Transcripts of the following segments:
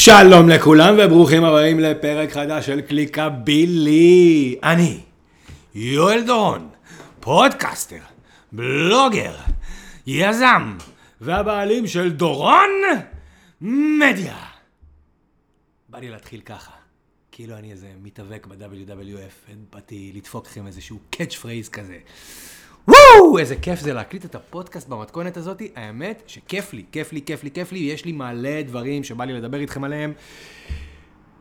שלום לכולם וברוכים הבאים לפרק חדש של קליקבילי. אני, יואל דורון, פודקאסטר, בלוגר, יזם והבעלים של דורון מדיה. בא לי להתחיל ככה, כאילו אני איזה מתאבק ב-WWF, באתי לדפוק לכם איזשהו catch phrase כזה. וואו, איזה כיף זה להקליט את הפודקאסט במתכונת הזאת. האמת שכיף לי, כיף לי, כיף לי, כיף לי, יש לי מלא דברים שבא לי לדבר איתכם עליהם.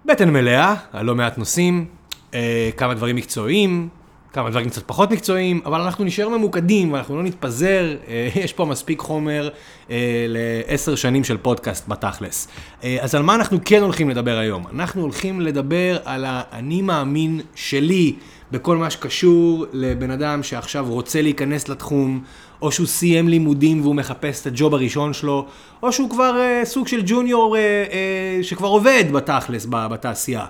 בטן מלאה, על לא מעט נושאים, אה, כמה דברים מקצועיים, כמה דברים קצת פחות מקצועיים, אבל אנחנו נשאר ממוקדים ואנחנו לא נתפזר, אה, יש פה מספיק חומר אה, לעשר שנים של פודקאסט בתכלס. אה, אז על מה אנחנו כן הולכים לדבר היום? אנחנו הולכים לדבר על האני מאמין שלי. בכל מה שקשור לבן אדם שעכשיו רוצה להיכנס לתחום, או שהוא סיים לימודים והוא מחפש את הג'וב הראשון שלו, או שהוא כבר אה, סוג של ג'וניור אה, אה, שכבר עובד בתכלס בתעשייה.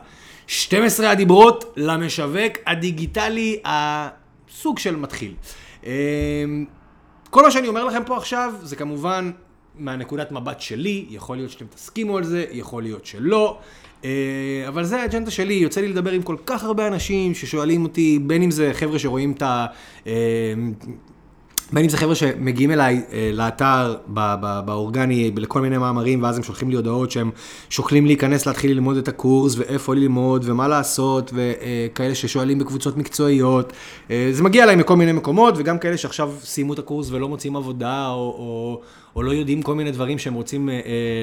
12 הדיברות למשווק הדיגיטלי הסוג של מתחיל. אה, כל מה שאני אומר לכם פה עכשיו זה כמובן מהנקודת מבט שלי, יכול להיות שאתם תסכימו על זה, יכול להיות שלא. אה, אבל זה האג'נדה שלי, יוצא לי לדבר עם כל כך הרבה אנשים ששואלים אותי, בין אם זה חבר'ה שרואים את ה... אה, בין אם זה חבר'ה שמגיעים אליי אה, לאתר באורגני לכל מיני מאמרים, ואז הם שולחים לי הודעות שהם שוקלים להיכנס להתחיל ללמוד את הקורס, ואיפה ללמוד, ומה לעשות, וכאלה ששואלים בקבוצות מקצועיות. זה מגיע אליי מכל מיני מקומות, וגם כאלה שעכשיו סיימו את הקורס ולא מוצאים עבודה, או, או, או לא יודעים כל מיני דברים שהם רוצים אה, אה,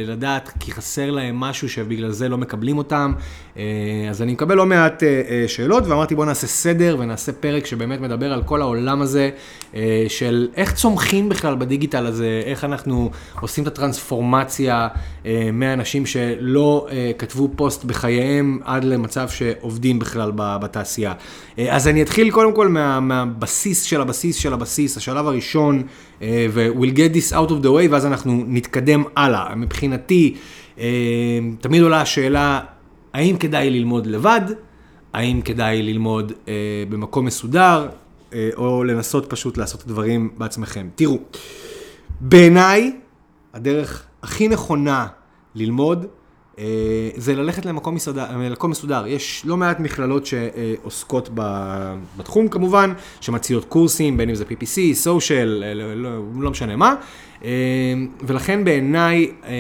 לדעת, כי חסר להם משהו שבגלל זה לא מקבלים אותם. אה, אז אני מקבל לא מעט אה, אה, שאלות, ואמרתי בואו נעשה סדר ונעשה פרק שבאמת מדבר על כל העולם הזה, אה, של איך צומחים בכלל בדיגיטל הזה, איך אנחנו עושים את הטרנספורמציה אה, מאנשים שלא אה, כתבו פוסט בחייהם עד למצב שעובדים בכלל בתעשייה. אה, אז אני אתחיל קודם כל מה, מהבסיס של הבסיס של הבסיס, השלב הראשון, אה, ו-we'll get this out of the way. ואז אנחנו נתקדם הלאה. מבחינתי, אה, תמיד עולה השאלה, האם כדאי ללמוד לבד? האם כדאי ללמוד אה, במקום מסודר? אה, או לנסות פשוט לעשות את הדברים בעצמכם. תראו, בעיניי, הדרך הכי נכונה ללמוד, זה ללכת למקום מסודר, למקום מסודר. יש לא מעט מכללות שעוסקות בתחום כמובן, שמציעות קורסים, בין אם זה PPC, social, לא, לא, לא משנה מה, אה, ולכן בעיניי אה,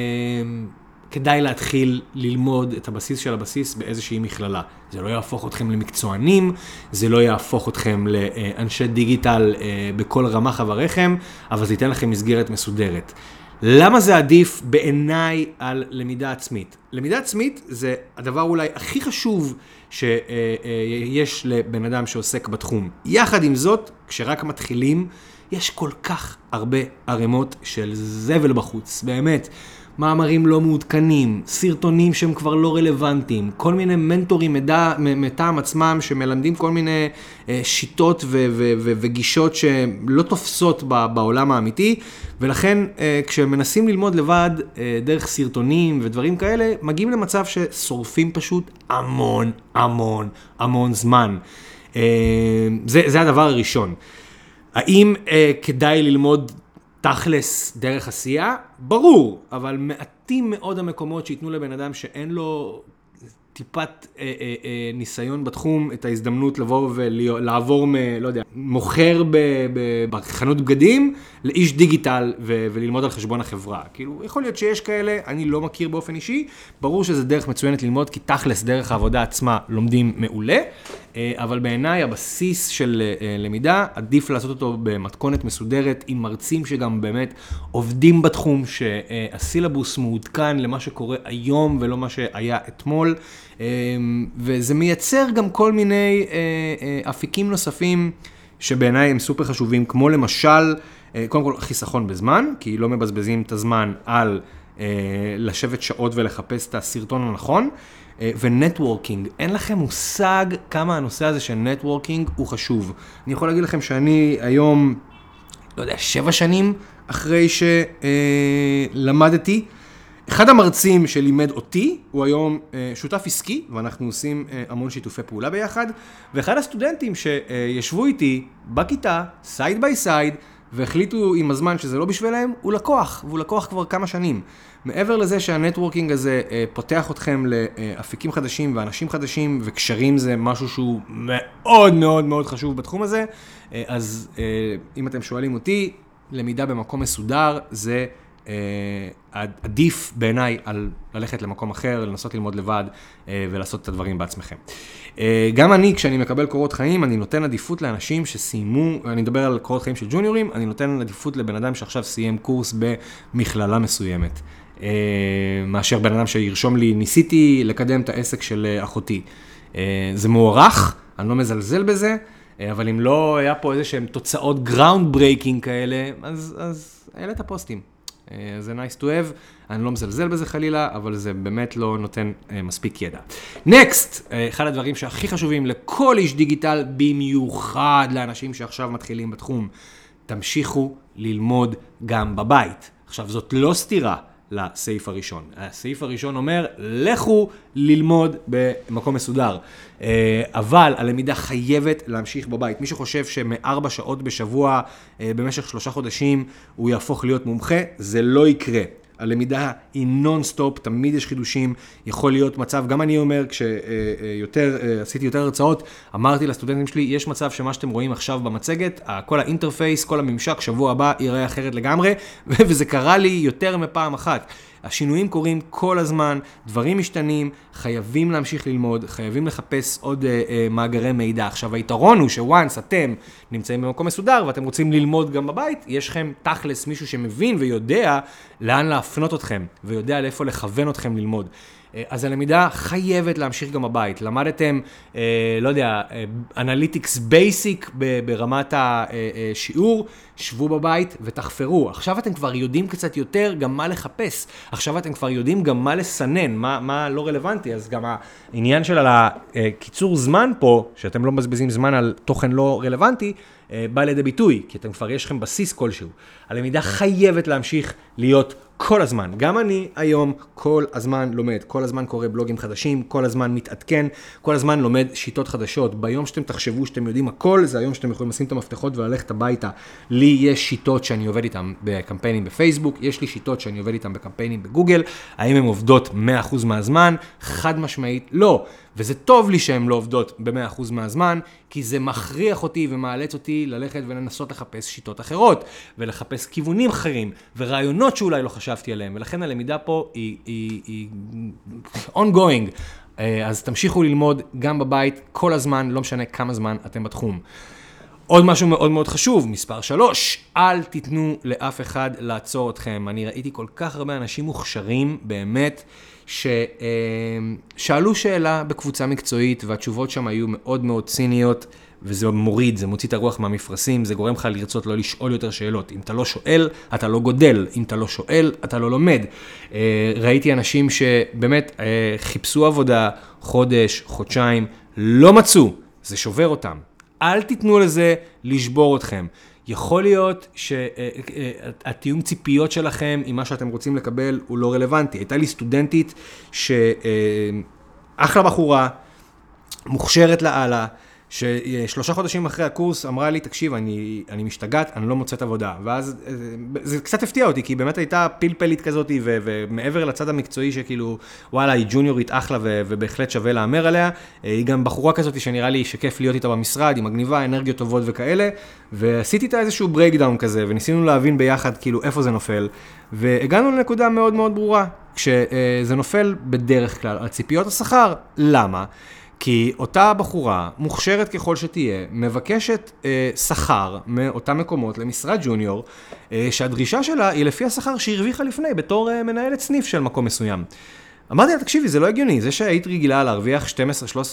כדאי להתחיל ללמוד את הבסיס של הבסיס באיזושהי מכללה. זה לא יהפוך אתכם למקצוענים, זה לא יהפוך אתכם לאנשי דיגיטל בכל רמ"ח אבריכם, אבל זה ייתן לכם מסגרת מסודרת. למה זה עדיף בעיניי על למידה עצמית? למידה עצמית זה הדבר אולי הכי חשוב שיש לבן אדם שעוסק בתחום. יחד עם זאת, כשרק מתחילים, יש כל כך הרבה ערימות של זבל בחוץ, באמת. מאמרים לא מעודכנים, סרטונים שהם כבר לא רלוונטיים, כל מיני מנטורים מטעם עצמם שמלמדים כל מיני אה, שיטות ו- ו- ו- וגישות שלא תופסות בעולם האמיתי, ולכן אה, כשמנסים ללמוד לבד אה, דרך סרטונים ודברים כאלה, מגיעים למצב ששורפים פשוט המון המון המון זמן. זה, זה הדבר הראשון. האם אה, כדאי ללמוד תכלס דרך עשייה? ברור, אבל מעטים מאוד המקומות שייתנו לבן אדם שאין לו טיפת אה, אה, אה, ניסיון בתחום, את ההזדמנות לבוא ולעבור מ... לא יודע, מוכר ב, ב, בחנות בגדים לאיש דיגיטל ו, וללמוד על חשבון החברה. כאילו, יכול להיות שיש כאלה, אני לא מכיר באופן אישי, ברור שזה דרך מצוינת ללמוד, כי תכלס דרך העבודה עצמה לומדים מעולה, אה, אבל בעיניי הבסיס של אה, למידה, עדיף לעשות אותו במתכונת מסודרת, עם מרצים שגם באמת עובדים בתחום, שהסילבוס מעודכן למה שקורה היום ולא מה שהיה אתמול. אמ, וזה מייצר גם כל מיני אה, אה, אפיקים נוספים שבעיניי הם סופר חשובים, כמו למשל, אה, קודם כל חיסכון בזמן, כי לא מבזבזים את הזמן על לשבת שעות ולחפש את הסרטון הנכון. ו networking, אין לכם מושג כמה הנושא הזה של networking הוא חשוב. אני יכול להגיד לכם שאני היום, לא יודע, שבע שנים אחרי שלמדתי, אחד המרצים שלימד אותי הוא היום אה, שותף עסקי, ואנחנו עושים אה, המון שיתופי פעולה ביחד, ואחד הסטודנטים שישבו איתי בכיתה, side by side, והחליטו עם הזמן שזה לא בשבילם, הוא לקוח, והוא לקוח כבר כמה שנים. מעבר לזה שהנטוורקינג הזה אה, פותח אתכם לאפיקים חדשים ואנשים חדשים, וקשרים זה משהו שהוא מאוד מאוד מאוד חשוב בתחום הזה, אז אם אתם שואלים אותי, למידה במקום מסודר זה... עדיף בעיניי על ללכת למקום אחר, לנסות ללמוד לבד ולעשות את הדברים בעצמכם. גם אני, כשאני מקבל קורות חיים, אני נותן עדיפות לאנשים שסיימו, אני מדבר על קורות חיים של ג'וניורים, אני נותן עדיפות לבן אדם שעכשיו סיים קורס במכללה מסוימת. אה, מאשר בן אדם שירשום לי, ניסיתי לקדם את העסק של אה, אחותי. אה, זה מוערך, אני לא מזלזל בזה, אבל אם לא היה פה איזה שהם תוצאות groundbreaking כאלה, אז, את הפוסטים. זה nice to have, אני לא מזלזל בזה חלילה, אבל זה באמת לא נותן מספיק ידע. next, אחד הדברים שהכי חשובים לכל איש דיגיטל, במיוחד לאנשים שעכשיו מתחילים בתחום, תמשיכו ללמוד גם בבית. עכשיו, זאת לא סתירה. לסעיף הראשון. הסעיף הראשון אומר, לכו ללמוד במקום מסודר. אה, אבל הלמידה חייבת להמשיך בבית. מי שחושב שמארבע שעות בשבוע אה, במשך שלושה חודשים הוא יהפוך להיות מומחה, זה לא יקרה. הלמידה היא נונסטופ, תמיד יש חידושים, יכול להיות מצב, גם אני אומר, כשיותר, אה, אה, עשיתי יותר הרצאות, אמרתי לסטודנטים שלי, יש מצב שמה שאתם רואים עכשיו במצגת, כל האינטרפייס, כל הממשק, שבוע הבא ייראה אחרת לגמרי, וזה קרה לי יותר מפעם אחת. השינויים קורים כל הזמן, דברים משתנים, חייבים להמשיך ללמוד, חייבים לחפש עוד uh, uh, מאגרי מידע. עכשיו, היתרון הוא שוואנס אתם נמצאים במקום מסודר ואתם רוצים ללמוד גם בבית, יש לכם תכלס מישהו שמבין ויודע לאן להפנות אתכם, ויודע לאיפה לכוון אתכם ללמוד. אה, אז הלמידה חייבת להמשיך גם בבית. למדתם, אה, לא יודע, analytics basic ברמת השיעור, שבו בבית ותחפרו. עכשיו אתם כבר יודעים קצת יותר גם מה לחפש. עכשיו אתם כבר יודעים גם מה לסנן, מה, מה לא רלוונטי. אז גם העניין של הקיצור זמן פה, שאתם לא מבזבזים זמן על תוכן לא רלוונטי, אה, בא לידי ביטוי, כי אתם כבר, יש לכם בסיס כלשהו. הלמידה חייבת להמשיך להיות כל הזמן. גם אני היום כל הזמן לומד, כל הזמן קורא בלוגים חדשים, כל הזמן מתעדכן, כל הזמן לומד שיטות חדשות. ביום שאתם תחשבו שאתם יודעים הכל, זה היום שאתם יכולים לשים את המפתחות וללכת הביתה. לי יש שיטות שאני עובד איתן בקמפיינים בפייסבוק, יש לי שיטות שאני עובד איתן בקמפיינים בגוגל. האם הן עובדות 100% מהזמן? חד משמעית לא. וזה טוב לי שהן לא עובדות ב-100% מהזמן, כי זה מכריח אותי ומאלץ אותי ללכת ולנסות לחפש שיטות אחרות, ולחפש כיוונים אחרים, ורעיונות שאולי לא חשבתי עליהם, ולכן הלמידה פה היא, היא, היא ongoing. אה, אז תמשיכו ללמוד גם בבית, כל הזמן, לא משנה כמה זמן אתם בתחום. עוד משהו מאוד מאוד חשוב, מספר 3, אל תיתנו לאף אחד לעצור אתכם. אני ראיתי כל כך הרבה אנשים מוכשרים, באמת, ששאלו שאלה בקבוצה מקצועית, והתשובות שם היו מאוד מאוד ציניות, וזה מוריד, זה מוציא את הרוח מהמפרשים, זה גורם לך לרצות לא לשאול יותר שאלות. אם אתה לא שואל, אתה לא גודל, אם אתה לא שואל, אתה לא לומד. אה, ראיתי אנשים שבאמת אה, חיפשו עבודה חודש, חודשיים, לא מצאו, זה שובר אותם. אל תיתנו לזה לשבור אתכם. יכול להיות שהתיאום ציפיות שלכם עם מה שאתם רוצים לקבל הוא לא רלוונטי. הייתה לי סטודנטית שאחלה בחורה, מוכשרת לאללה, ששלושה חודשים אחרי הקורס אמרה לי, תקשיב, אני, אני משתגעת, אני לא מוצאת עבודה. ואז אה, זה קצת הפתיע אותי, כי באמת הייתה פלפלית כזאת, ו, ומעבר לצד המקצועי שכאילו, וואלה, היא ג'וניורית אחלה ו, ובהחלט שווה להמר עליה, אה, היא גם בחורה כזאת שנראה לי שכיף להיות איתה במשרד, היא מגניבה, אנרגיות טובות וכאלה, ועשיתי איתה איזשהו breakdown כזה, וניסינו להבין ביחד כאילו איפה זה נופל, והגענו לנקודה מאוד מאוד ברורה, כשזה נופל בדרך כלל על ציפיות השכר. למה? כי אותה בחורה, מוכשרת ככל שתהיה, מבקשת אה, שכר מאותם מקומות למשרד ג'וניור, אה, שהדרישה שלה היא לפי השכר שהרוויחה לפני בתור אה, מנהלת סניף של מקום מסוים. אמרתי לה, תקשיבי, זה לא הגיוני, זה שהיית רגילה להרוויח 12-13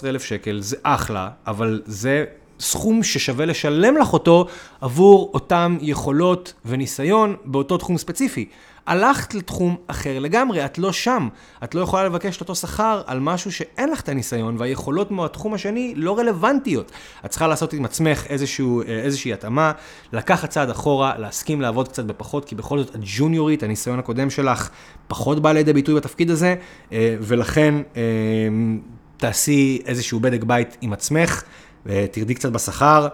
אלף שקל זה אחלה, אבל זה סכום ששווה לשלם לך אותו עבור אותם יכולות וניסיון באותו תחום ספציפי. הלכת לתחום אחר לגמרי, את לא שם. את לא יכולה לבקש את אותו שכר על משהו שאין לך את הניסיון, והיכולות מהתחום השני לא רלוונטיות. את צריכה לעשות עם עצמך איזשהו, אה, איזושהי התאמה, לקחת צעד אחורה, להסכים לעבוד קצת בפחות, כי בכל זאת את ג'וניורית, הניסיון הקודם שלך פחות בא לידי ביטוי בתפקיד הזה, אה, ולכן אה, תעשי איזשהו בדק בית עם עצמך, ותרדי קצת בשכר.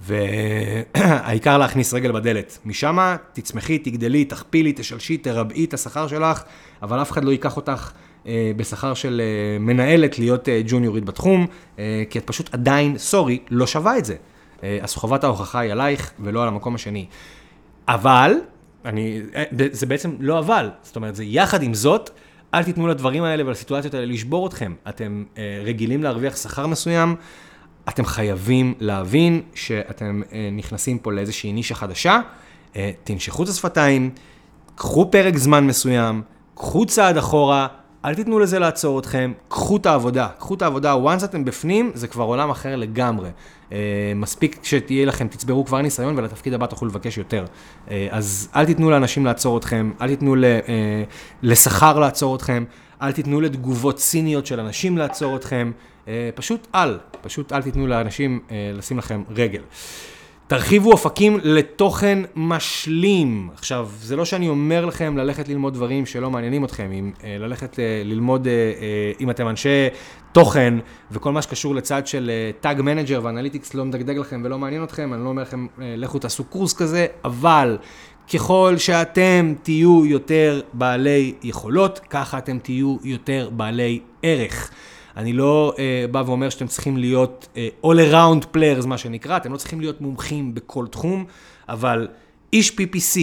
והעיקר להכניס רגל בדלת. משם תצמחי, תגדלי, תכפילי, תשלשי, תרבעי את השכר שלך, אבל אף אחד לא ייקח אותך אה, בשכר של אה, מנהלת להיות אה, ג'וניורית בתחום, אה, כי את פשוט עדיין, סורי, לא שווה את זה. אה, אז חובת ההוכחה היא עלייך ולא על המקום השני. אבל, אני, אה, זה בעצם לא אבל, זאת אומרת, זה יחד עם זאת, אל תיתנו לדברים האלה ולסיטואציות האלה לשבור אתכם. אתם אה, רגילים להרוויח שכר מסוים, אתם חייבים להבין שאתם אה, נכנסים פה לאיזושהי נישה חדשה, אה, תנשכו את השפתיים, קחו פרק זמן מסוים, קחו צעד אחורה, אל תיתנו לזה לעצור אתכם, קחו את העבודה. קחו את העבודה, once אתם בפנים, זה כבר עולם אחר לגמרי. אה, מספיק שתהיה לכם, תצברו כבר ניסיון ולתפקיד הבא תוכלו לבקש יותר. אז אל תיתנו לאנשים לעצור אתכם, אל תיתנו לשכר לעצור אתכם, אל תיתנו לתגובות ציניות של אנשים לעצור אתכם. אה, פשוט אל, פשוט אל תיתנו לאנשים אה, לשים לכם רגל. תרחיבו אופקים לתוכן משלים. עכשיו, זה לא שאני אומר לכם ללכת ללמוד דברים שלא מעניינים אתכם, אם אה, ללכת ללמוד, אם אתם אנשי תוכן וכל מה שקשור לצד של Tag Manager ו Analytics לא מדגדג לכם ולא מעניין אתכם, אני לא אומר לכם, לכו תעשו קורס כזה, אבל ככל שאתם תהיו יותר בעלי יכולות, ככה אתם תהיו יותר בעלי ערך. אני לא אה, בא ואומר שאתם צריכים להיות אה, all around players, מה שנקרא, אתם לא צריכים להיות מומחים בכל תחום, אבל איש PPC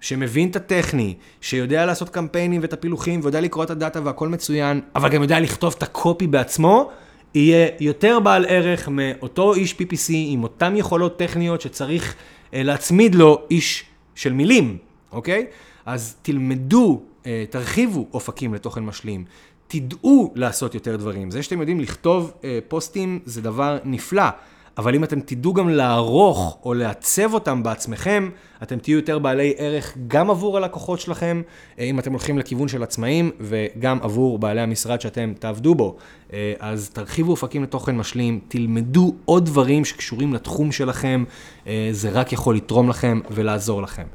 שמבין את הטכני, שיודע לעשות קמפיינים ואת הפילוחים, ויודע לקרוא את הדאטה והכל מצוין, אבל גם יודע לכתוב את הקופי בעצמו, יהיה יותר בעל ערך מאותו איש PPC עם אותן יכולות טכניות שצריך uh, להצמיד לו איש של מילים, אוקיי? אז תלמדו, uh, תרחיבו אופקים לתוכן משלים. תדעו לעשות יותר דברים. זה שאתם יודעים לכתוב אה, פוסטים זה דבר נפלא, אבל אם אתם תדעו גם לערוך או לעצב אותם בעצמכם, אתם תהיו יותר בעלי ערך גם עבור הלקוחות שלכם, אה, אם אתם הולכים לכיוון של עצמאים, וגם עבור בעלי המשרד שאתם תעבדו בו. אה, אז תרחיבו אופקים לתוכן משלים, תלמדו עוד דברים שקשורים לתחום שלכם, אה, זה רק יכול לתרום לכם ולעזור לכם.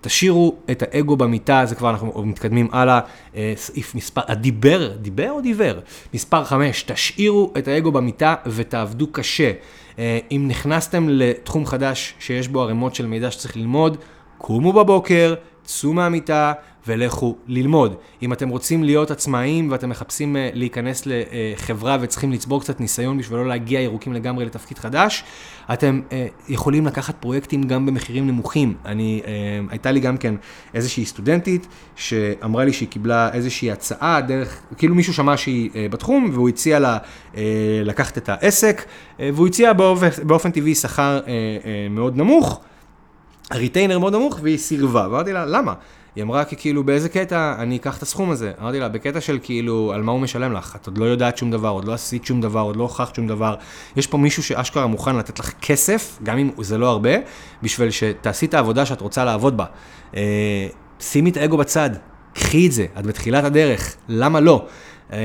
תשאירו את האגו במיטה, זה כבר אנחנו מתקדמים הלאה, אה, סעיף מספר, הדיבר, דיבר או דיבר? מספר 5, תשאירו את האגו במיטה ותעבדו קשה. אה, אם נכנסתם לתחום חדש שיש בו ערימות של מידע שצריך ללמוד, קומו בבוקר, צאו מהמיטה ולכו ללמוד. אם אתם רוצים להיות עצמאיים ואתם מחפשים uh, להיכנס לחברה וצריכים לצבור קצת ניסיון בשביל לא להגיע ירוקים לגמרי לתפקיד חדש, אתם uh, יכולים לקחת פרויקטים גם במחירים נמוכים. אני, uh, הייתה לי גם כן איזושהי סטודנטית שאמרה לי שהיא קיבלה איזושהי הצעה דרך, כאילו מישהו שמע שהיא בתחום והוא הציע לה לקחת את העסק, והוא הציע באופן, באופן טבעי שכר מאוד נמוך. הריטיינר מאוד נמוך והיא סירבה, ואמרתי לה, למה? היא אמרה כי כאילו באיזה קטע אני אקח את הסכום הזה. אמרתי לה, בקטע של כאילו על מה הוא משלם לך, את עוד לא יודעת שום דבר, עוד לא עשית שום דבר, עוד לא הוכחת שום דבר. יש פה מישהו שאשכרה מוכן לתת לך כסף, גם אם זה לא הרבה, בשביל שתעשי את העבודה שאת רוצה לעבוד בה. אה, שימי את האגו בצד, קחי את זה, את בתחילת הדרך, למה לא? אה,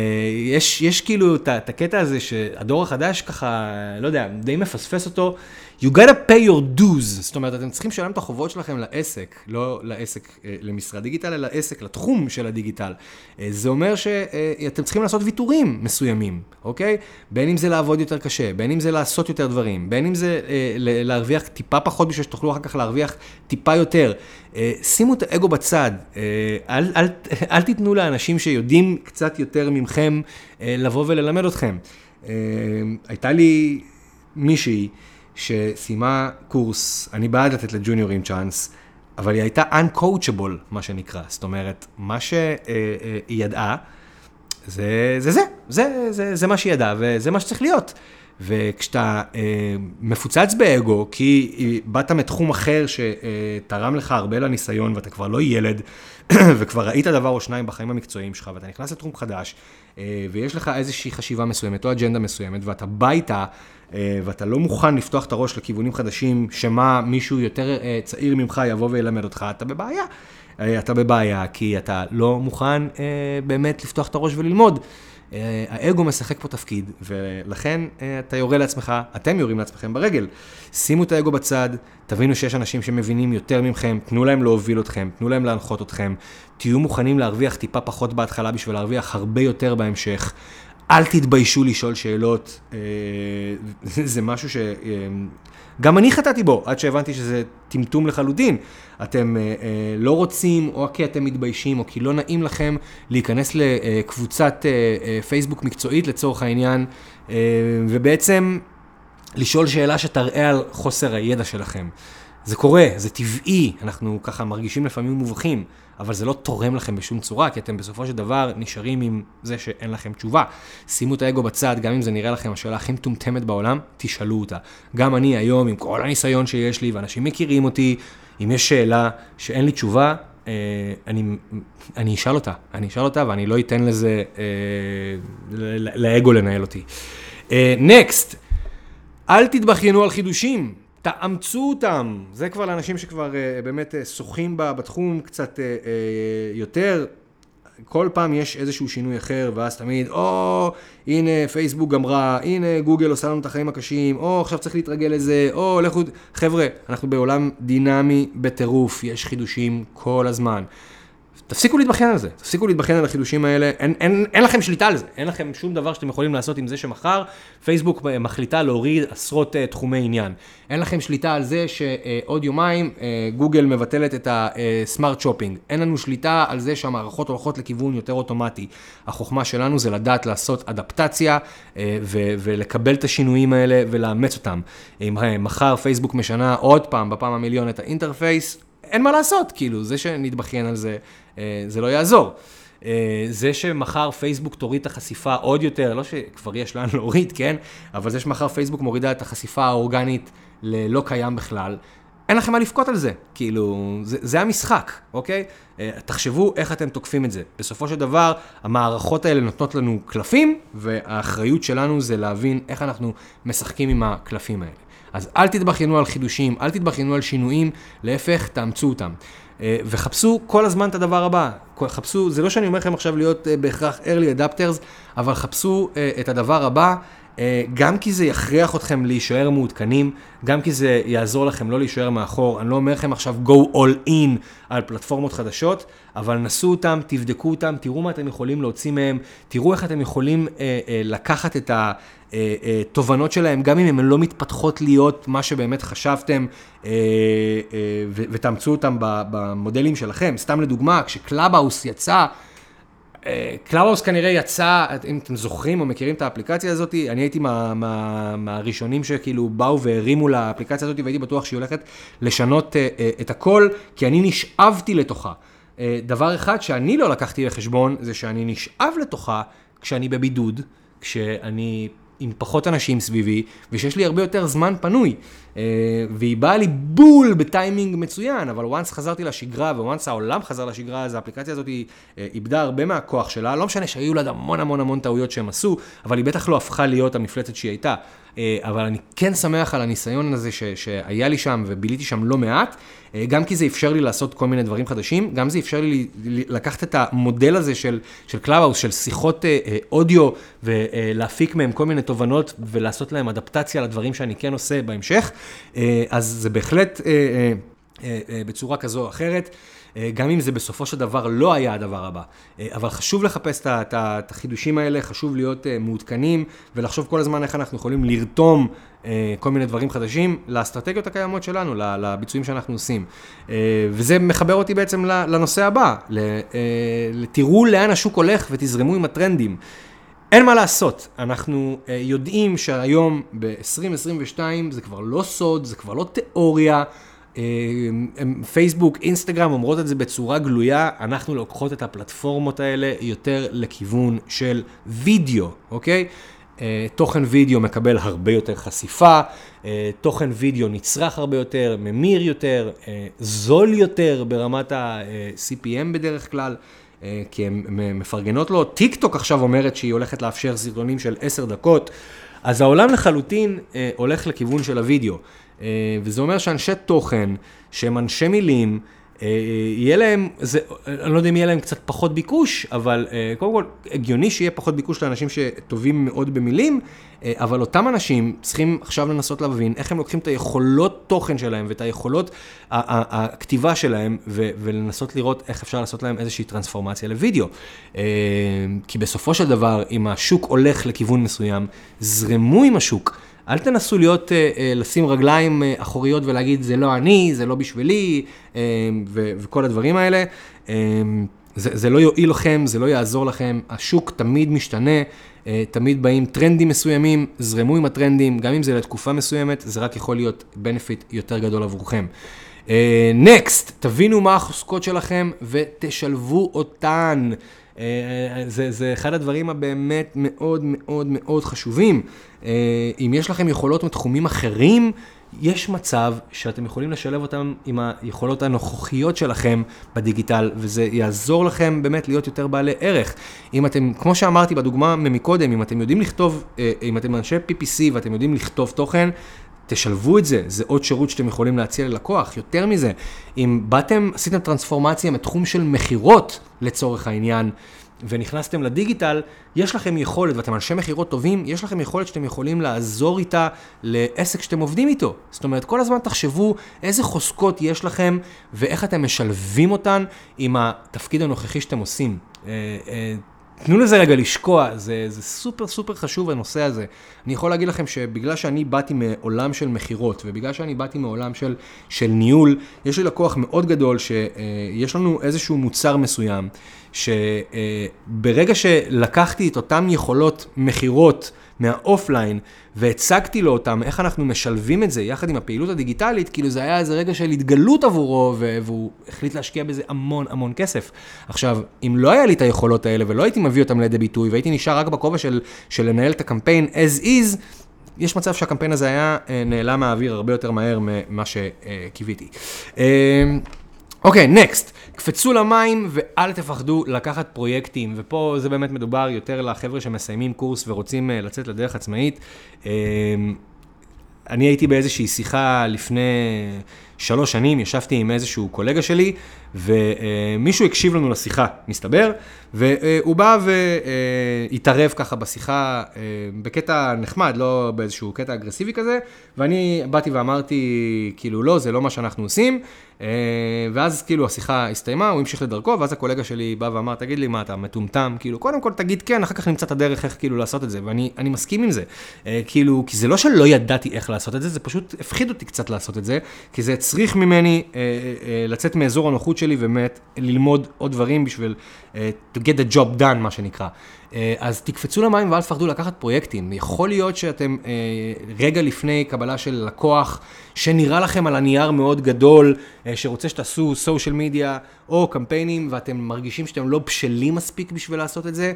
יש, יש כאילו את, הקטע הזה שהדור החדש ככה, לא יודע, די מפספס אותו. You gotta pay your dues, זאת אומרת, אתם צריכים לשלם את החובות שלכם לעסק, לא לעסק, אה, למשרד דיגיטל, אלא לעסק, לתחום של הדיגיטל. אה, זה אומר שאתם צריכים לעשות ויתורים מסוימים, אוקיי? בין אם זה לעבוד יותר קשה, בין אם זה לעשות יותר דברים, בין אם זה להרוויח טיפה פחות בשביל שתוכלו אחר כך להרוויח טיפה יותר. שימו את האגו בצד, אל, אל, אל תיתנו לאנשים שיודעים קצת יותר ממכם לבוא וללמד אתכם. הייתה לי מישהי, שסיימה קורס, אני בעד לתת לג'וניורים צ'אנס, אבל היא הייתה uncoachable, מה שנקרא. זאת אומרת, מה שהיא ידעה, זה זה, זה, זה, זה, זה מה שהיא ידעה, וזה מה שצריך להיות. וכשאתה אה, מפוצץ באגו, כי באת מתחום אחר שתרם לך הרבה לניסיון, ואתה כבר לא ילד, וכבר ראית דבר או שניים בחיים המקצועיים שלך, ואתה נכנס לתחום חדש, אה, ויש לך איזושהי חשיבה מסוימת או אג'נדה מסוימת, ואתה בא איתה, אה, ואתה לא מוכן לפתוח את הראש לכיוונים חדשים, שמה מישהו יותר אה, צעיר ממך יבוא וילמד אותך, אתה בבעיה. אה, אתה בבעיה, כי אתה לא מוכן אה, באמת לפתוח את הראש וללמוד. אה, האגו משחק פה תפקיד, ולכן אה, אתה יורה לעצמך, אתם יורים לעצמכם ברגל. שימו את האגו בצד, תבינו שיש אנשים שמבינים יותר מכם, תנו להם להוביל אתכם, תנו להם להנחות אתכם, תהיו מוכנים להרוויח טיפה פחות בהתחלה בשביל להרוויח הרבה יותר בהמשך. אל תתביישו לשאול שאלות, אה, זה משהו ש... אה, גם אני חטאתי בו, עד שהבנתי שזה טמטום לחלוטין. אתם אה, אה, לא רוצים, או כי אתם מתביישים, או כי לא נעים לכם להיכנס לקבוצת אה, אה, פייסבוק מקצועית לצורך העניין, אה, ובעצם לשאול שאלה שתראה על חוסר הידע שלכם. זה קורה, זה טבעי, אנחנו ככה מרגישים לפעמים מובכים, אבל זה לא תורם לכם בשום צורה, כי אתם בסופו של דבר נשארים עם זה שאין לכם תשובה. שימו את האגו בצד, גם אם זה נראה לכם השאלה הכי מטומטמת בעולם, תשאלו אותה. גם אני היום, עם כל הניסיון שיש לי, ואנשים מכירים אותי, אם יש שאלה שאין לי תשובה, אה, אני, אני אשאל אותה, אני אשאל אותה ואני לא אתן לזה, אה, לאגו לנהל אותי. נקסט, אה, אל תתבכיינו על חידושים. תאמצו אותם, זה כבר לאנשים שכבר uh, באמת uh, שוחים בתחום קצת uh, uh, יותר. כל פעם יש איזשהו שינוי אחר, ואז תמיד, או, הנה פייסבוק גמרה, הנה גוגל עושה לנו את החיים הקשים, או עכשיו צריך להתרגל לזה, או לכו... חבר'ה, אנחנו בעולם דינמי בטירוף, יש חידושים כל הזמן. תפסיקו להתבכיין על זה, תפסיקו להתבכיין על החידושים האלה, אין, אין, אין לכם שליטה על זה, אין לכם שום דבר שאתם יכולים לעשות עם זה שמחר פייסבוק מחליטה להוריד עשרות אה, תחומי עניין. אין לכם שליטה על זה שעוד יומיים אה, גוגל מבטלת את ה Smart Shopping. אין לנו שליטה על זה שהמערכות הולכות לכיוון יותר אוטומטי. החוכמה שלנו זה לדעת לעשות אדפטציה אה, ו- ולקבל את השינויים האלה ולאמץ אותם. אם אה, מחר פייסבוק משנה עוד פעם, בפעם המיליון את ה interface, אין מה לעשות, כאילו, זה שנתבכיין על זה, אה, זה לא יעזור. אה, זה שמחר פייסבוק תוריד את החשיפה עוד יותר, לא שכבר יש לאן להוריד, כן? אבל זה שמחר פייסבוק מורידה את החשיפה האורגנית ללא קיים בכלל, אין לכם מה לבכות על זה. כאילו, זה, זה המשחק, אוקיי? אה, תחשבו איך אתם תוקפים את זה. בסופו של דבר, המערכות האלה נותנות לנו קלפים, והאחריות שלנו זה להבין איך אנחנו משחקים עם הקלפים האלה. אז אל תתבכיינו על חידושים, אל תתבכיינו על שינויים, להפך, תאמצו אותם. אה, וחפשו כל הזמן את הדבר הבא. חפשו, זה לא שאני אומר לכם עכשיו להיות אה, בהכרח early adapters, אבל חפשו אה, את הדבר הבא. גם כי זה יכריח אתכם להישאר מעודכנים, גם כי זה יעזור לכם לא להישאר מאחור. אני לא אומר לכם עכשיו go all in על פלטפורמות חדשות, אבל נסו אותם, תבדקו אותם, תראו מה אתם יכולים להוציא מהם, תראו איך אתם יכולים אה, אה, לקחת את התובנות שלהם, גם אם הן לא מתפתחות להיות מה שבאמת חשבתם, אה, אה, ותאמצו אותם במודלים שלכם. סתם לדוגמה, כשקלאבהאוס יצא, קלאבהאוס כנראה יצא, אם אתם זוכרים או מכירים את האפליקציה הזאת, אני הייתי מה, מה, מהראשונים שכאילו באו והרימו לאפליקציה הזאת והייתי בטוח שהיא הולכת לשנות אה, את הכל, כי אני נשאבתי לתוכה. אה, דבר אחד שאני לא לקחתי לחשבון, זה שאני נשאב לתוכה כשאני בבידוד, כשאני עם פחות אנשים סביבי, ושיש לי הרבה יותר זמן פנוי. אה, והיא באה לי בול בטיימינג מצוין, אבל once חזרתי לשגרה, ו-once העולם חזר לשגרה, אז האפליקציה הזאת היא אה, איבדה הרבה מהכוח שלה. לא משנה שהיו לה המון המון המון טעויות שהם עשו, אבל היא בטח לא הפכה להיות המפלצת שהיא הייתה. אה, אבל אני כן שמח על הניסיון הזה ש, שהיה לי שם וביליתי שם לא מעט, גם כי זה אפשר לי לעשות כל מיני דברים חדשים, גם זה אפשר לי לקחת את המודל הזה של, של קלאבהאוס, של שיחות אודיו, ולהפיק מהם כל מיני תובנות ולעשות להם אדפטציה לדברים שאני כן עושה בהמשך, אז זה בהחלט בצורה כזו או אחרת. אה, גם אם זה בסופו של דבר לא היה הדבר הבא. אה, אבל חשוב לחפש את החידושים האלה, חשוב להיות אה, מעודכנים ולחשוב כל הזמן איך אנחנו יכולים לרתום כל מיני דברים חדשים לאסטרטגיות הקיימות שלנו, לביצועים שאנחנו עושים. וזה מחבר אותי בעצם לנושא הבא, תראו לאן השוק הולך ותזרמו עם הטרנדים. אין מה לעשות, אנחנו יודעים שהיום ב-2022 זה כבר לא סוד, זה כבר לא תיאוריה. פייסבוק, אינסטגרם אומרות את זה בצורה גלויה, אנחנו לוקחות את הפלטפורמות האלה יותר לכיוון של וידאו, אוקיי? אה, תוכן וידאו מקבל הרבה יותר חשיפה, אה, תוכן וידאו נצרך הרבה יותר, ממיר יותר, אה, זול יותר ברמת ה-CPM בדרך כלל. כי הן מפרגנות לו. טיק טוק עכשיו אומרת שהיא הולכת לאפשר סרטונים של 10 דקות, אז העולם לחלוטין הולך לכיוון של הוידאו. אה, וזה אומר שאנשי תוכן, שהם אנשי מילים, אה, יהיה להם, זה, אני לא יודע אם יהיה להם קצת פחות ביקוש, אבל אה, קודם כל, הגיוני שיהיה פחות ביקוש לאנשים שטובים מאוד במילים, אה, אבל אותם אנשים צריכים עכשיו לנסות להבין איך הם לוקחים את היכולות תוכן שלהם ואת היכולות הכתיבה שלהם, ולנסות לראות איך אפשר לעשות להם איזושהי טרנספורמציה לוידאו. כי בסופו של דבר, אם השוק הולך לכיוון מסוים, זרמו עם השוק. אל תנסו להיות, אה, אה, לשים רגליים אה, אחוריות ולהגיד, זה לא אני, זה לא בשבילי, וכל הדברים האלה. זה, זה לא יועיל לכם, זה לא יעזור לכם, השוק תמיד משתנה, תמיד באים טרנדים מסוימים, זרמו עם הטרנדים, גם אם זה לתקופה מסוימת, זה רק יכול להיות benefit יותר גדול עבורכם. נקסט, uh, תבינו מה החוזקות שלכם ותשלבו אותן. Uh, זה, זה אחד הדברים הבאמת מאוד מאוד מאוד חשובים. אה, אם יש לכם יכולות מתחומים אחרים, יש מצב שאתם יכולים לשלב אותם עם היכולות הנוכחיות שלכם בדיגיטל, וזה יעזור לכם באמת להיות יותר בעלי ערך. אם אתם, כמו שאמרתי בדוגמה מקודם, אם אתם יודעים לכתוב, אה, אם אתם אנשי PPC ואתם יודעים לכתוב תוכן, תשלבו את זה, זה עוד שירות שאתם יכולים להציע ללקוח. יותר מזה, אם באתם, עשיתם טרנספורמציה מתחום של מכירות לצורך העניין, ונכנסתם לדיגיטל, יש לכם יכולת, ואתם אנשי מכירות טובים, יש לכם יכולת שאתם יכולים לעזור איתה לעסק שאתם עובדים איתו. זאת אומרת, כל הזמן תחשבו איזה חוזקות יש לכם, ואיך אתם משלבים אותן עם התפקיד הנוכחי שאתם עושים. אה, אה, תנו לזה רגע לשקוע, זה, זה סופר סופר חשוב הנושא הזה. אני יכול להגיד לכם שבגלל שאני באתי מעולם של מכירות, ובגלל שאני באתי מעולם של, של ניהול, יש לי לקוח מאוד גדול שיש לנו איזשהו מוצר מסוים, שברגע שלקחתי את אותן יכולות מכירות מהאופליין, והצגתי לו אותם, איך אנחנו משלבים את זה יחד עם הפעילות הדיגיטלית, כאילו זה היה איזה רגע של התגלות עבורו, והוא החליט להשקיע בזה המון המון כסף. עכשיו, אם לא היה לי את היכולות האלה ולא הייתי מביא אותם לידי ביטוי, והייתי נשאר רק בכובע של, של לנהל את הקמפיין as is, יש מצב שהקמפיין הזה היה אה, נעלם מהאוויר הרבה יותר מהר ממה שקיוויתי. אוקיי, נקסט. קפצו למים ואל תפחדו לקחת פרויקטים, ופה זה באמת מדובר יותר לחבר'ה שמסיימים קורס ורוצים אה, לצאת לדרך עצמאית. אה, אני הייתי באיזושהי שיחה לפני שלוש שנים, ישבתי עם איזשהו קולגה שלי, ומישהו הקשיב לנו לשיחה, מסתבר, והוא בא והתערב ככה בשיחה בקטע נחמד, לא באיזשהו קטע אגרסיבי כזה, ואני באתי ואמרתי, כאילו, לא, זה לא מה שאנחנו עושים, ואז כאילו השיחה הסתיימה, הוא המשיך לדרכו, ואז הקולגה שלי בא ואמר, תגיד לי, מה אתה מטומטם? כאילו, קודם כל תגיד כן, אחר כך נמצא את הדרך איך כאילו לעשות את זה, ואני מסכים עם זה. כאילו, כי זה לא שלא ידעתי איך לעשות את זה, זה פשוט הפחיד אותי קצת לעשות את זה, כי זה הצריך ממני לצאת מאזור הנוחות שלי ובאמת ללמוד עוד דברים בשביל to get the job done, מה שנקרא. Uh, אז תקפצו למים ואל תפחדו לקחת פרויקטים. יכול להיות שאתם uh, רגע לפני קבלה של לקוח, שנראה לכם על הנייר מאוד גדול, uh, שרוצה שתעשו סושיאל מדיה או קמפיינים, ואתם מרגישים שאתם לא בשלים מספיק בשביל לעשות את זה.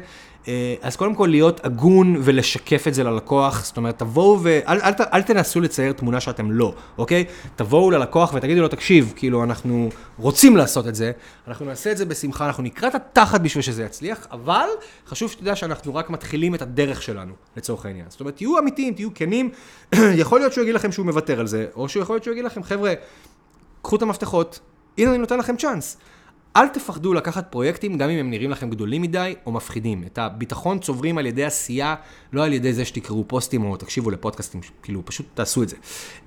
אה, אז קודם כל להיות הגון ולשקף את זה ללקוח, זאת אומרת, תבואו ו... אל, אל, אל תנסו לצייר תמונה שאתם לא, אוקיי? תבואו ללקוח ותגידו לו, תקשיב, כאילו, אנחנו רוצים לעשות את זה, אנחנו נעשה את זה בשמחה, אנחנו נקרא את התחת בשביל שזה יצליח, אבל חשוב שתדע שאנחנו רק מתחילים את הדרך שלנו, לצורך העניין. זאת אומרת, תהיו אמיתיים, תהיו כנים, יכול להיות שהוא יגיד לכם שהוא מוותר על זה, או שיכול להיות שהוא יגיד לכם, חבר'ה, קחו את המפתחות, הנה אני נותן לכם צ'אנס. אל תפחדו לקחת פרויקטים גם אם הם נראים לכם גדולים מדי או מפחידים. את הביטחון צוברים על ידי עשייה, לא על ידי זה שתקראו פוסטים או תקשיבו לפודקאסטים, כאילו פשוט תעשו את זה.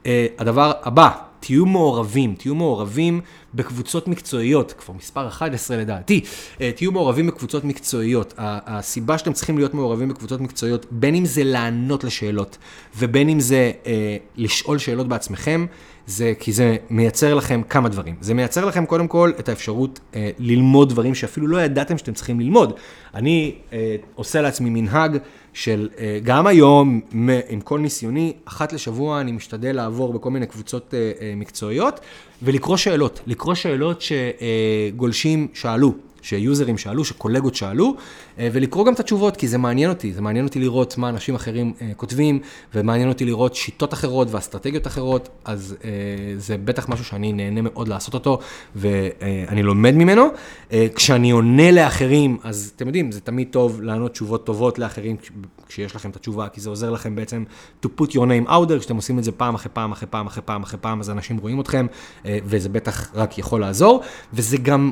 Uh, הדבר הבא, תהיו מעורבים, תהיו מעורבים בקבוצות מקצועיות, כבר מספר 11 לדעתי, uh, תהיו מעורבים בקבוצות מקצועיות. הסיבה שאתם צריכים להיות מעורבים בקבוצות מקצועיות, בין אם זה לענות לשאלות ובין אם זה uh, לשאול שאלות בעצמכם, זה כי זה מייצר לכם כמה דברים. זה מייצר לכם קודם כל את האפשרות אה, ללמוד דברים שאפילו לא ידעתם שאתם צריכים ללמוד. אני אה, עושה לעצמי מנהג של אה, גם היום, עם כל ניסיוני, אחת לשבוע אני משתדל לעבור בכל מיני קבוצות אה, אה, מקצועיות ולקרוא שאלות. לקרוא שאלות שגולשים שאלו. שיוזרים שאלו, שקולגות שאלו, אה, ולקרוא גם את התשובות, כי זה מעניין אותי, זה מעניין אותי לראות מה אנשים אחרים אה, כותבים, ומעניין אותי לראות שיטות אחרות ואסטרטגיות אחרות, אז אה, זה בטח משהו שאני נהנה מאוד לעשות אותו, ואני לומד ממנו. כשאני עונה לאחרים, אז אתם יודעים, זה תמיד טוב לענות תשובות טובות לאחרים כשיש לכם את התשובה, כי זה עוזר לכם בעצם to put your name out there, כשאתם עושים את זה פעם אחרי פעם אחרי פעם אחרי פעם אחרי פעם, אז אנשים רואים אתכם, וזה בטח רק יכול לעזור, וזה גם,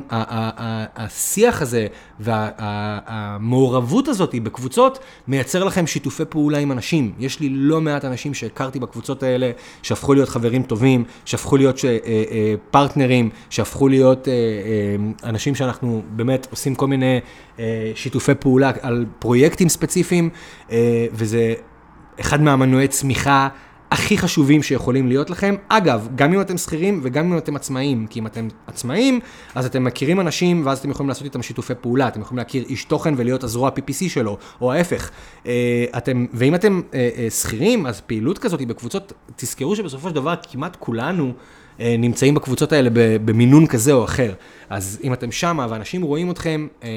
השיח הזה והמעורבות הזאת בקבוצות מייצר לכם שיתופי פעולה עם אנשים. יש לי לא מעט אנשים שהכרתי בקבוצות האלה, שהפכו להיות חברים טובים, שהפכו להיות ש, אה, אה, פרטנרים, שהפכו להיות אה, אנשים שאנחנו באמת עושים כל מיני שיתופי פעולה על פרויקטים ספציפיים, וזה אחד מהמנועי צמיחה. הכי חשובים שיכולים להיות לכם. אגב, גם אם אתם שכירים וגם אם אתם עצמאים, כי אם אתם עצמאים, אז אתם מכירים אנשים ואז אתם יכולים לעשות איתם שיתופי פעולה, אתם יכולים להכיר איש תוכן ולהיות הזרוע PPC שלו, או ההפך. אה, אתם, ואם אתם אה, אה, שכירים, אז פעילות כזאת בקבוצות, תזכרו שבסופו של דבר כמעט כולנו נמצאים בקבוצות האלה במינון כזה או אחר. אז אם אתם שמה ואנשים רואים אתכם, אה,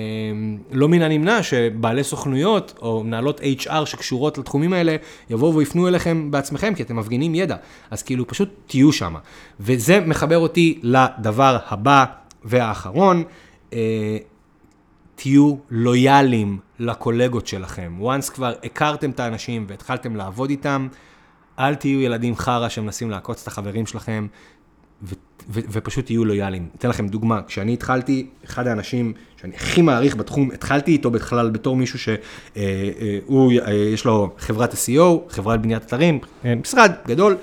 לא מן הנמנע שבעלי סוכנויות או מנהלות HR שקשורות לתחומים האלה, יבואו ויפנו אליכם בעצמכם, כי אתם מפגינים ידע. אז כאילו, פשוט תהיו שמה. וזה מחבר אותי לדבר הבא והאחרון. אה, תהיו לויאליים לקולגות שלכם. once כבר הכרתם את האנשים והתחלתם לעבוד איתם, אל תהיו ילדים חרא שמנסים לעקוץ את החברים שלכם. ו- ו- ופשוט תהיו לויאליים. אתן לכם דוגמה, כשאני התחלתי, אחד האנשים שאני הכי מעריך בתחום, התחלתי איתו בכלל בתור מישהו שהוא, אה, אה, יש לו חברת SEO, חברת בניית אתרים, אה, משרד גדול.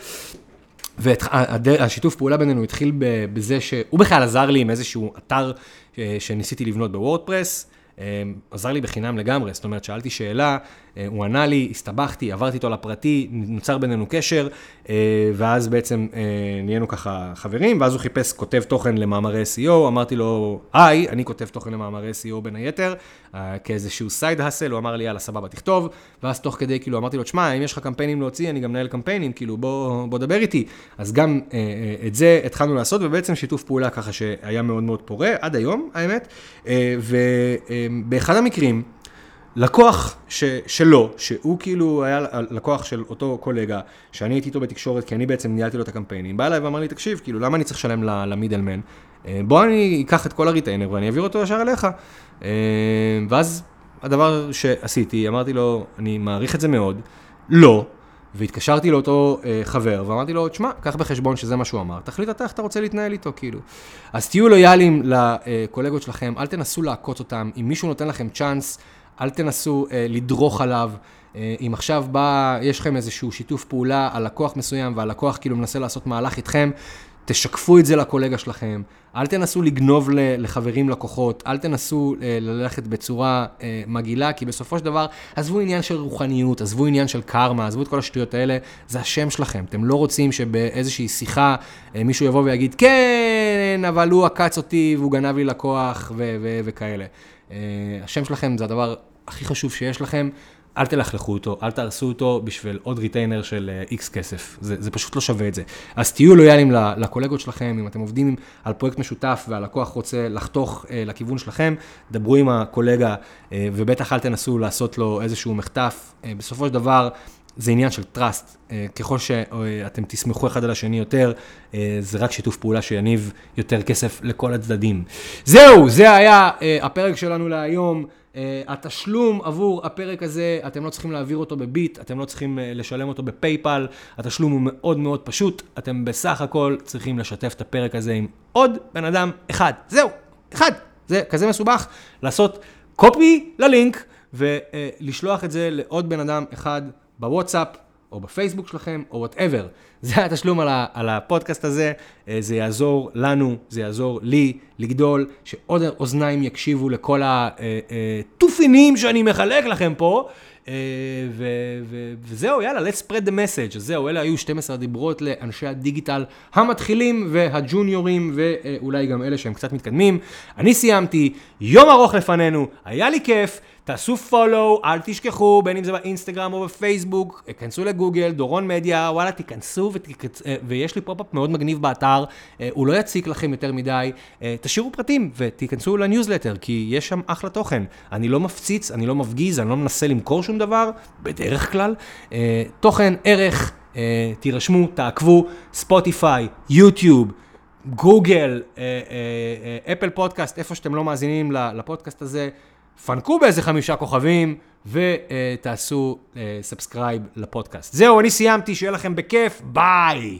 והשיתוף פעולה בינינו התחיל בזה שהוא בכלל עזר לי עם איזשהו אתר שניסיתי לבנות בוורדפרס, עזר לי בחינם לגמרי, זאת אומרת, שאלתי שאלה, אה, הוא ענה לי, הסתבכתי, עברתי איתו לפרטי, נוצר בינינו קשר, אה, ואז בעצם אה, נהיינו ככה חברים, ואז הוא חיפש כותב תוכן למאמרי SEO, אמרתי לו, היי, אני כותב תוכן למאמרי SEO בין היתר, כאיזשהו סייד האסל, הוא אמר לי, יאללה, סבבה, תכתוב, ואז תוך כדי, כאילו, אמרתי לו, תשמע, אם יש לך קמפיינים להוציא, אני גם מנהל קמפיינים, כאילו, בוא, בוא דבר איתי. אז גם את זה התחלנו לעשות, ובעצם שיתוף פעולה ככה שהיה מאוד מאוד פורה, עד היום, האמת, ובאחד המקרים, לקוח ש, שלו, שהוא כאילו היה לקוח של אותו קולגה, שאני הייתי איתו בתקשורת, כי אני בעצם ניהלתי לו את הקמפיינים, בא אליי ואמר לי, תקשיב, כאילו, למה אני צריך לשלם למידלמן? אה, בוא אני אקח את כל הריטיינר ואני אעביר אותו ישר אליך. אה, ואז הדבר שעשיתי, אמרתי לו, אני מעריך את זה מאוד, לא, והתקשרתי לאותו אה, חבר, ואמרתי לו, תשמע, קח בחשבון שזה מה שהוא אמר, תחליט אתה איך אתה רוצה להתנהל איתו, כאילו. אז תהיו לויאליים לקולגות שלכם, אל תנסו לעקוץ אותם, אם מישהו נותן לכם צ'אנס, אל תנסו אה, לדרוך עליו. אה, אם עכשיו בא, יש לכם איזשהו שיתוף פעולה על לקוח מסוים, והלקוח כאילו מנסה לעשות מהלך איתכם, תשקפו את זה לקולגה שלכם. אל תנסו לגנוב לחברים לקוחות, אל תנסו אה, ללכת בצורה אה, מגעילה, כי בסופו של דבר, עזבו עניין של רוחניות, עזבו עניין של קרמה, עזבו את כל השטויות האלה, זה השם שלכם. אתם לא רוצים שבאיזושהי שיחה אה, מישהו יבוא ויגיד, כן, אבל הוא עקץ אותי והוא גנב לי לקוח וכאלה. השם שלכם זה הדבר הכי חשוב שיש לכם, אל תלכלכו אותו, אל תהרסו אותו בשביל עוד ריטיינר של איקס אה, כסף. זה, זה פשוט לא שווה את זה. אז תהיו לויאליים לקולגות שלכם, אם אתם עובדים על פרויקט משותף והלקוח רוצה לחתוך אה, לכיוון שלכם, דברו עם הקולגה uh, ובטח אל תנסו לעשות לו איזשהו מחטף. Uh, בסופו של דבר, זה עניין של trust. Uh, ככל שאתם תסמכו אחד על השני יותר, uh, זה רק שיתוף פעולה שיניב יותר כסף לכל הצדדים. זהו, זה היה uh, הפרק שלנו להיום. Uh, התשלום עבור הפרק הזה, אתם לא צריכים להעביר אותו בביט, אתם לא צריכים uh, לשלם אותו בפייפל, התשלום הוא מאוד מאוד פשוט, אתם בסך הכל צריכים לשתף את הפרק הזה עם עוד בן אדם אחד. זהו, אחד. זה כזה מסובך, לעשות copy ללינק ולשלוח את זה לעוד בן אדם אחד בוואטסאפ. או בפייסבוק שלכם, או whatever. זה התשלום על, ה, על הפודקאסט הזה, אה, זה יעזור לנו, זה יעזור לי לגדול, שעוד אוזניים יקשיבו לכל התופינים אה, אה, שאני מחלק לכם פה. ו, וזהו, יאללה, let's spread the message. אז זהו, אלה היו 12 דיברות לאנשי הדיגיטל המתחילים והג'וניורים, ואולי גם אלה שהם קצת מתקדמים. אני סיימתי, יום ארוך לפנינו, היה לי כיף. תעשו follow, אל תשכחו, בין אם זה באינסטגרם או בפייסבוק, כנסו לגוגל, דורון מדיה, וואלה, תיכנסו, ותיכנס, אה, ויש לי pop-up מאוד מגניב באתר, אה, הוא לא יציק לכם יותר מדי, אה, תשאירו פרטים ותיכנסו לניוזלטר, כי יש שם אחלה תוכן. אני לא מפציץ, אני לא מפגיז, אני לא מנסה למכור שום דבר, בדרך כלל. תוכן, ערך, תירשמו, תעקבו, ספוטיפיי, יוטיוב. גוגל, Apple Podcast, איפה שאתם לא מאזינים לפודקאסט הזה, פנקו באיזה חמישה כוכבים ותעשו subscribe לפודקאסט. זהו, אני סיימתי, שיהיה לכם בכיף, ביי!